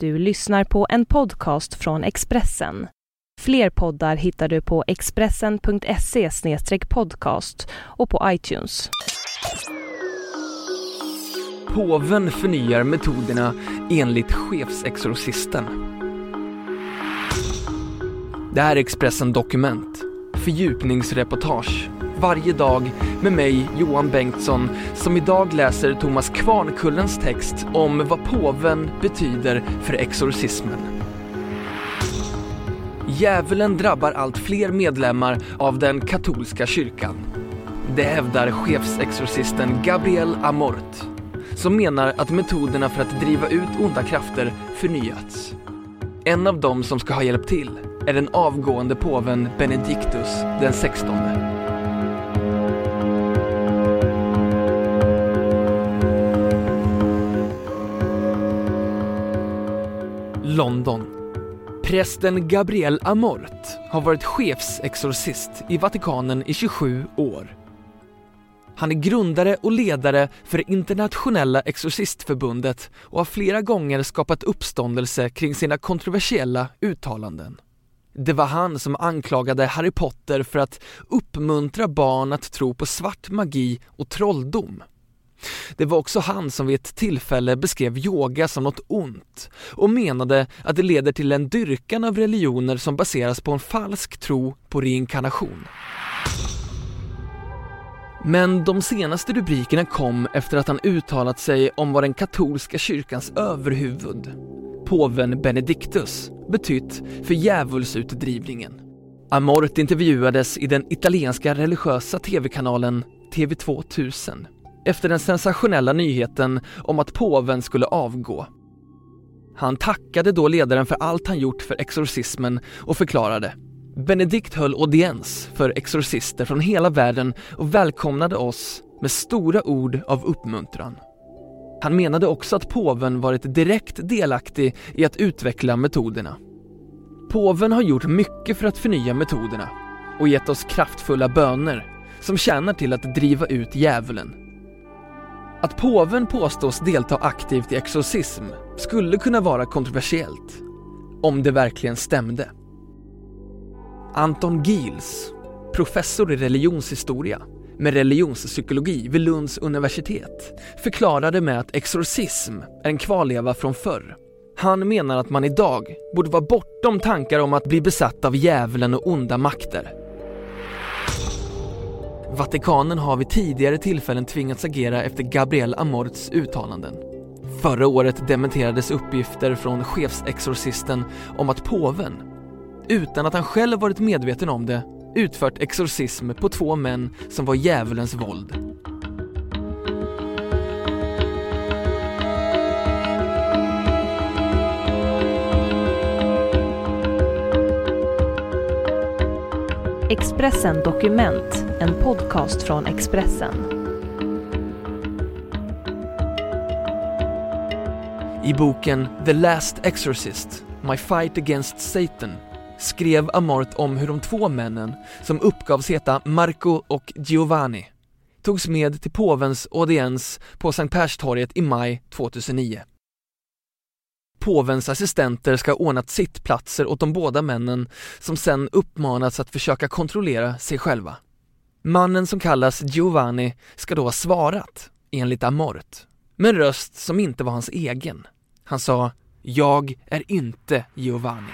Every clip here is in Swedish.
Du lyssnar på en podcast från Expressen. Fler poddar hittar du på expressen.se podcast och på iTunes. Påven förnyar metoderna enligt chefsexorcisten. Det här är Expressen Dokument, fördjupningsreportage varje dag med mig, Johan Bengtsson, som idag läser Thomas Kvarnkullens text om vad påven betyder för exorcismen. Djävulen drabbar allt fler medlemmar av den katolska kyrkan. Det hävdar chefsexorcisten Gabriel Amort, som menar att metoderna för att driva ut onda krafter förnyats. En av dem som ska ha hjälpt till är den avgående påven Benedictus den 16. London. Prästen Gabriel Amort har varit chefsexorcist i Vatikanen i 27 år. Han är grundare och ledare för det internationella exorcistförbundet och har flera gånger skapat uppståndelse kring sina kontroversiella uttalanden. Det var han som anklagade Harry Potter för att uppmuntra barn att tro på svart magi och trolldom. Det var också han som vid ett tillfälle beskrev yoga som något ont och menade att det leder till en dyrkan av religioner som baseras på en falsk tro på reinkarnation. Men de senaste rubrikerna kom efter att han uttalat sig om vad den katolska kyrkans överhuvud, påven Benedictus, betytt för djävulsutdrivningen. Amort intervjuades i den italienska religiösa tv-kanalen TV2000 efter den sensationella nyheten om att påven skulle avgå. Han tackade då ledaren för allt han gjort för exorcismen och förklarade Benedikt höll audiens för exorcister från hela världen och välkomnade oss med stora ord av uppmuntran. Han menade också att påven varit direkt delaktig i att utveckla metoderna. Påven har gjort mycket för att förnya metoderna och gett oss kraftfulla böner som tjänar till att driva ut djävulen att påven påstås delta aktivt i exorcism skulle kunna vara kontroversiellt, om det verkligen stämde. Anton Giels, professor i religionshistoria med religionspsykologi vid Lunds universitet, förklarade med att exorcism är en kvarleva från förr. Han menar att man idag borde vara bortom tankar om att bli besatt av djävulen och onda makter Vatikanen har vid tidigare tillfällen tvingats agera efter Gabriel Amorts uttalanden. Förra året dementerades uppgifter från chefsexorcisten om att påven, utan att han själv varit medveten om det, utfört exorcism på två män som var djävulens våld. Expressen Dokument, en podcast från Expressen. I boken The Last Exorcist, My Fight Against Satan skrev Amort om hur de två männen, som uppgavs heta Marco och Giovanni, togs med till påvens audiens på Sankt Perstorget i maj 2009. Påvens assistenter ska ha ordnat sittplatser åt de båda männen som sen uppmanats att försöka kontrollera sig själva. Mannen som kallas Giovanni ska då ha svarat, enligt Amort, med en röst som inte var hans egen. Han sa “Jag är inte Giovanni”.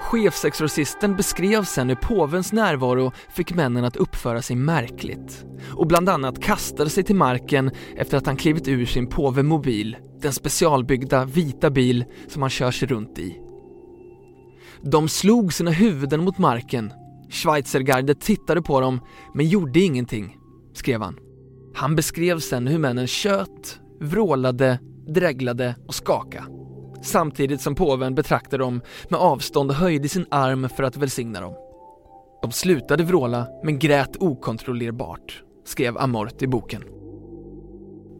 Chefsexorcisten beskrev sen hur påvens närvaro fick männen att uppföra sig märkligt och bland annat kastade sig till marken efter att han klivit ur sin påvemobil, den specialbyggda vita bil som han kör sig runt i. De slog sina huvuden mot marken. Schweizergardet tittade på dem men gjorde ingenting, skrev han. Han beskrev sen hur männen tjöt, vrålade, dreglade och skakade samtidigt som påven betraktade dem med avstånd och höjde sin arm för att välsigna dem. De slutade vråla men grät okontrollerbart, skrev Amort i boken.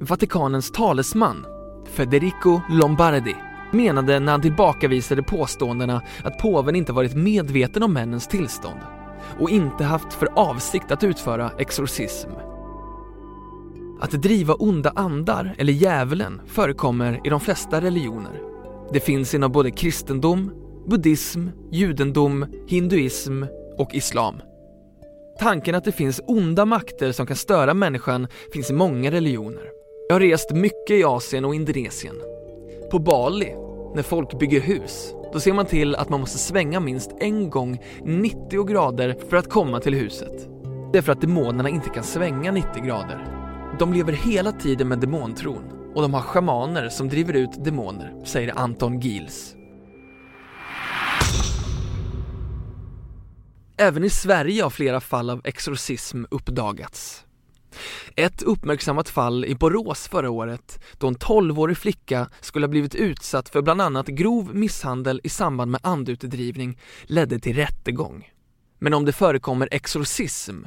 Vatikanens talesman, Federico Lombardi, menade när han tillbakavisade påståendena att påven inte varit medveten om männens tillstånd och inte haft för avsikt att utföra exorcism. Att driva onda andar, eller djävulen, förekommer i de flesta religioner. Det finns inom både kristendom, buddhism, judendom, hinduism och islam. Tanken att det finns onda makter som kan störa människan finns i många religioner. Jag har rest mycket i Asien och Indonesien. På Bali, när folk bygger hus, då ser man till att man måste svänga minst en gång 90 grader för att komma till huset. Det är för att demonerna inte kan svänga 90 grader. De lever hela tiden med demontron och de har schamaner som driver ut demoner, säger Anton Giels. Även i Sverige har flera fall av exorcism uppdagats. Ett uppmärksammat fall i Borås förra året då en 12-årig flicka skulle ha blivit utsatt för bland annat grov misshandel i samband med andutdrivning ledde till rättegång. Men om det förekommer exorcism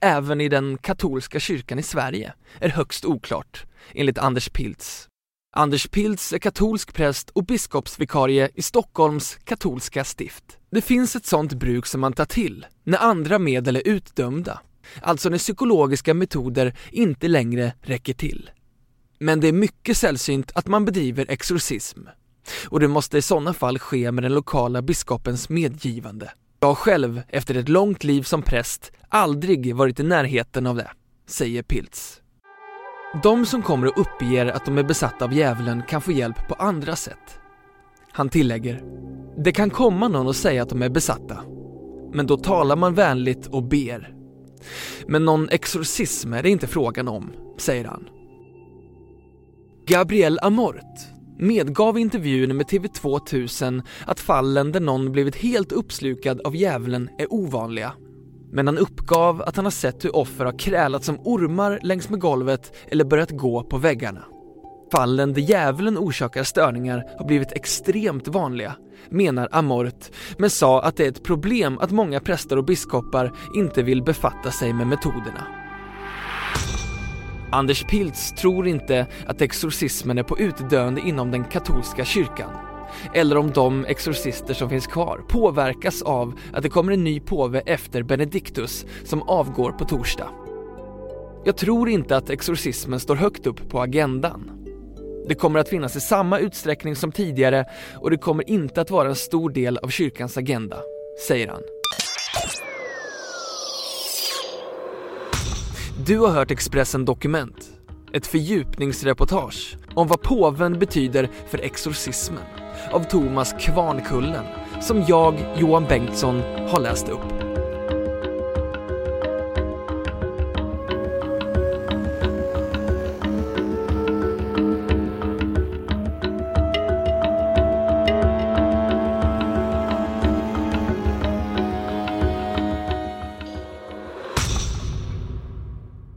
även i den katolska kyrkan i Sverige är högst oklart, enligt Anders Piltz. Anders Piltz är katolsk präst och biskopsvikarie i Stockholms katolska stift. Det finns ett sådant bruk som man tar till när andra medel är utdömda, alltså när psykologiska metoder inte längre räcker till. Men det är mycket sällsynt att man bedriver exorcism och det måste i sådana fall ske med den lokala biskopens medgivande. Jag har själv, efter ett långt liv som präst, aldrig varit i närheten av det, säger Piltz. De som kommer och uppger att de är besatta av djävulen kan få hjälp på andra sätt. Han tillägger, det kan komma någon och säga att de är besatta, men då talar man vänligt och ber. Men någon exorcism är det inte frågan om, säger han. Gabriel Amort medgav i intervjun med TV2 1000 att fallen där någon blivit helt uppslukad av djävulen är ovanliga. Men han uppgav att han har sett hur offer har krälat som ormar längs med golvet eller börjat gå på väggarna. Fallen där djävulen orsakar störningar har blivit extremt vanliga, menar Amort, men sa att det är ett problem att många präster och biskopar inte vill befatta sig med metoderna. Anders Pilz tror inte att exorcismen är på utdöende inom den katolska kyrkan. Eller om de exorcister som finns kvar påverkas av att det kommer en ny påve efter Benedictus som avgår på torsdag. Jag tror inte att exorcismen står högt upp på agendan. Det kommer att finnas i samma utsträckning som tidigare och det kommer inte att vara en stor del av kyrkans agenda, säger han. Du har hört Expressen Dokument, ett fördjupningsreportage om vad påven betyder för exorcismen av Thomas Kvarnkullen som jag, Johan Bengtsson, har läst upp.